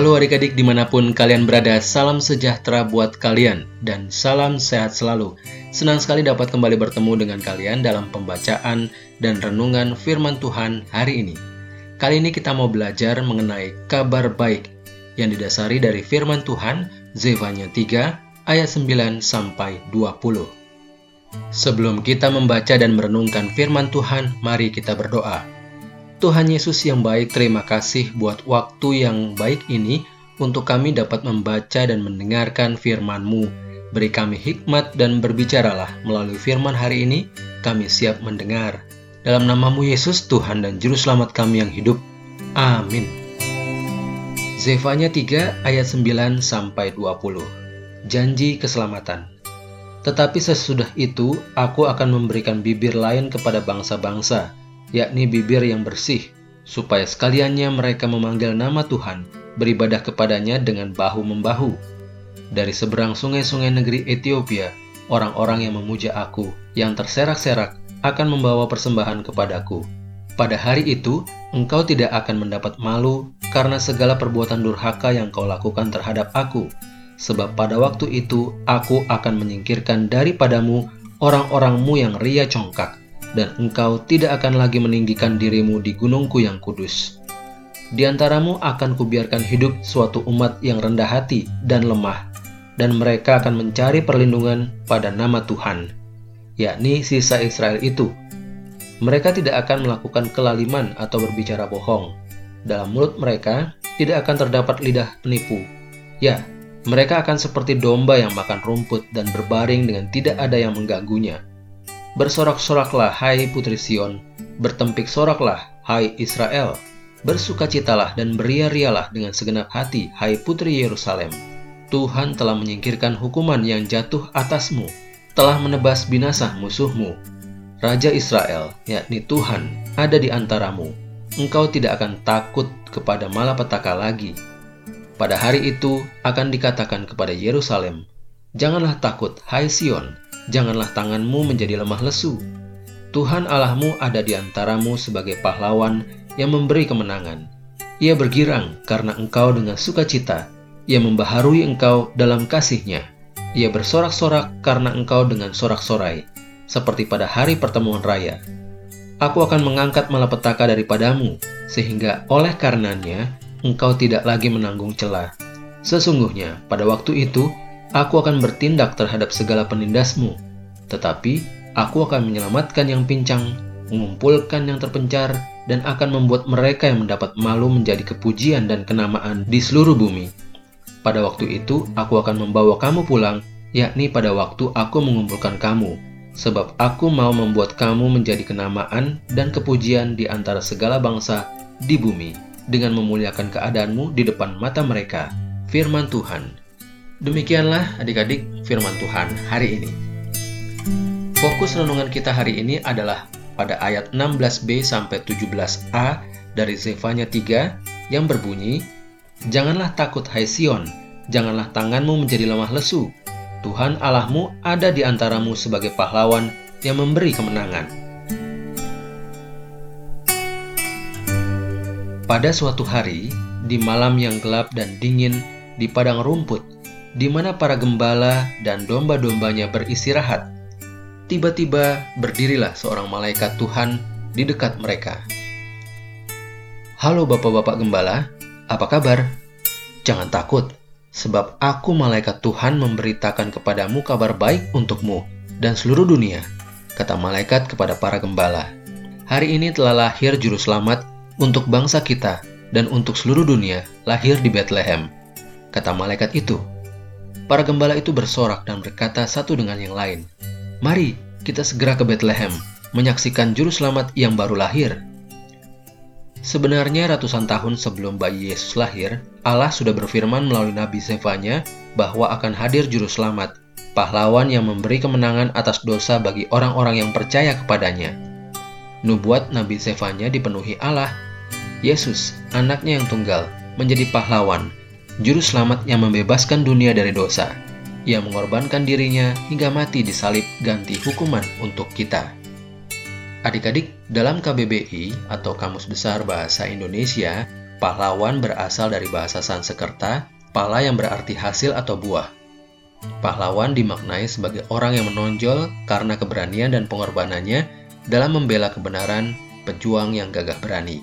Halo adik-adik di mana pun kalian berada, salam sejahtera buat kalian dan salam sehat selalu. Senang sekali dapat kembali bertemu dengan kalian dalam pembacaan dan renungan firman Tuhan hari ini. Kali ini kita mau belajar mengenai kabar baik yang didasari dari firman Tuhan Zefanya 3 ayat 9 sampai 20. Sebelum kita membaca dan merenungkan firman Tuhan, mari kita berdoa. Tuhan Yesus yang baik, terima kasih buat waktu yang baik ini untuk kami dapat membaca dan mendengarkan firman-Mu. Beri kami hikmat dan berbicaralah melalui firman hari ini, kami siap mendengar. Dalam namamu Yesus, Tuhan dan Juru Selamat kami yang hidup. Amin. Zefanya 3 ayat 9 sampai 20. Janji keselamatan. Tetapi sesudah itu aku akan memberikan bibir lain kepada bangsa-bangsa yakni bibir yang bersih, supaya sekaliannya mereka memanggil nama Tuhan, beribadah kepadanya dengan bahu-membahu. Dari seberang sungai-sungai negeri Ethiopia, orang-orang yang memuja aku, yang terserak-serak, akan membawa persembahan kepadaku. Pada hari itu, engkau tidak akan mendapat malu karena segala perbuatan durhaka yang kau lakukan terhadap aku. Sebab pada waktu itu, aku akan menyingkirkan daripadamu orang-orangmu yang ria congkak, dan engkau tidak akan lagi meninggikan dirimu di gunungku yang kudus. Di antaramu akan kubiarkan hidup suatu umat yang rendah hati dan lemah, dan mereka akan mencari perlindungan pada nama Tuhan, yakni sisa Israel itu. Mereka tidak akan melakukan kelaliman atau berbicara bohong. Dalam mulut mereka tidak akan terdapat lidah penipu. Ya, mereka akan seperti domba yang makan rumput dan berbaring dengan tidak ada yang mengganggunya Bersorak-soraklah, hai putri Sion, bertempik soraklah, hai Israel, bersukacitalah dan beria-rialah dengan segenap hati, hai putri Yerusalem. Tuhan telah menyingkirkan hukuman yang jatuh atasmu, telah menebas binasa musuhmu. Raja Israel, yakni Tuhan, ada di antaramu. Engkau tidak akan takut kepada malapetaka lagi. Pada hari itu akan dikatakan kepada Yerusalem, Janganlah takut, hai Sion, janganlah tanganmu menjadi lemah lesu. Tuhan Allahmu ada di antaramu sebagai pahlawan yang memberi kemenangan. Ia bergirang karena engkau dengan sukacita. Ia membaharui engkau dalam kasihnya. Ia bersorak-sorak karena engkau dengan sorak-sorai, seperti pada hari pertemuan raya. Aku akan mengangkat malapetaka daripadamu, sehingga oleh karenanya engkau tidak lagi menanggung celah. Sesungguhnya, pada waktu itu, Aku akan bertindak terhadap segala penindasmu, tetapi aku akan menyelamatkan yang pincang, mengumpulkan yang terpencar, dan akan membuat mereka yang mendapat malu menjadi kepujian dan kenamaan di seluruh bumi. Pada waktu itu, aku akan membawa kamu pulang, yakni pada waktu aku mengumpulkan kamu, sebab aku mau membuat kamu menjadi kenamaan dan kepujian di antara segala bangsa di bumi, dengan memuliakan keadaanmu di depan mata mereka. Firman Tuhan. Demikianlah adik-adik firman Tuhan hari ini. Fokus renungan kita hari ini adalah pada ayat 16b sampai 17a dari Zefanya 3 yang berbunyi, Janganlah takut hai Sion, janganlah tanganmu menjadi lemah lesu. Tuhan Allahmu ada di antaramu sebagai pahlawan yang memberi kemenangan. Pada suatu hari, di malam yang gelap dan dingin, di padang rumput, di mana para gembala dan domba-dombanya beristirahat. Tiba-tiba berdirilah seorang malaikat Tuhan di dekat mereka. Halo bapak-bapak gembala, apa kabar? Jangan takut, sebab aku malaikat Tuhan memberitakan kepadamu kabar baik untukmu dan seluruh dunia, kata malaikat kepada para gembala. Hari ini telah lahir juru selamat untuk bangsa kita dan untuk seluruh dunia lahir di Bethlehem, kata malaikat itu. Para gembala itu bersorak dan berkata satu dengan yang lain, Mari kita segera ke Bethlehem, menyaksikan juru selamat yang baru lahir. Sebenarnya ratusan tahun sebelum bayi Yesus lahir, Allah sudah berfirman melalui Nabi Zefanya bahwa akan hadir juru selamat, pahlawan yang memberi kemenangan atas dosa bagi orang-orang yang percaya kepadanya. Nubuat Nabi Zefanya dipenuhi Allah. Yesus, anaknya yang tunggal, menjadi pahlawan juru selamat yang membebaskan dunia dari dosa. Ia mengorbankan dirinya hingga mati di salib ganti hukuman untuk kita. Adik-adik, dalam KBBI atau Kamus Besar Bahasa Indonesia, Pahlawan berasal dari bahasa Sanskerta, pala yang berarti hasil atau buah. Pahlawan dimaknai sebagai orang yang menonjol karena keberanian dan pengorbanannya dalam membela kebenaran, pejuang yang gagah berani.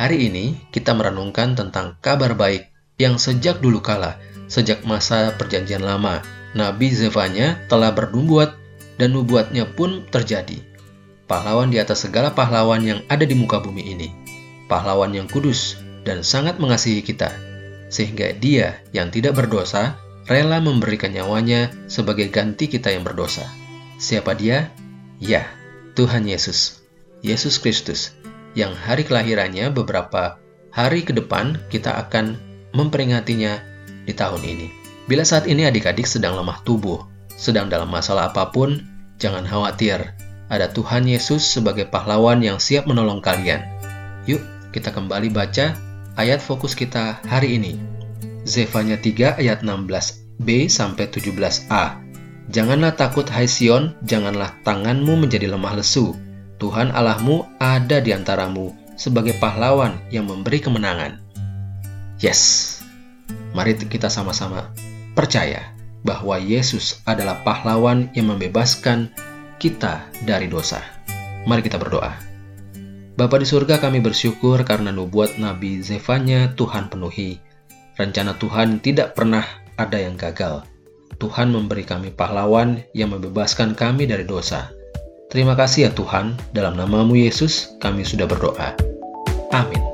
Hari ini kita merenungkan tentang kabar baik yang sejak dulu kala, sejak masa perjanjian lama, Nabi Zevanya telah bernubuat dan nubuatnya pun terjadi. Pahlawan di atas segala pahlawan yang ada di muka bumi ini. Pahlawan yang kudus, dan sangat mengasihi kita, sehingga Dia yang tidak berdosa rela memberikan nyawanya sebagai ganti kita yang berdosa. Siapa Dia? Ya, Tuhan Yesus, Yesus Kristus, yang hari kelahirannya beberapa hari ke depan kita akan memperingatinya di tahun ini. Bila saat ini adik-adik sedang lemah tubuh, sedang dalam masalah apa pun, jangan khawatir. Ada Tuhan Yesus sebagai pahlawan yang siap menolong kalian. Yuk, kita kembali baca ayat fokus kita hari ini. Zefanya 3 ayat 16b sampai 17a. Janganlah takut hai Sion, janganlah tanganmu menjadi lemah lesu. Tuhan Allahmu ada di antaramu sebagai pahlawan yang memberi kemenangan. Yes. Mari kita sama-sama percaya bahwa Yesus adalah pahlawan yang membebaskan kita dari dosa. Mari kita berdoa. Bapa di surga kami bersyukur karena nubuat Nabi Zefanya Tuhan penuhi. Rencana Tuhan tidak pernah ada yang gagal. Tuhan memberi kami pahlawan yang membebaskan kami dari dosa. Terima kasih ya Tuhan, dalam namamu Yesus kami sudah berdoa. Amin.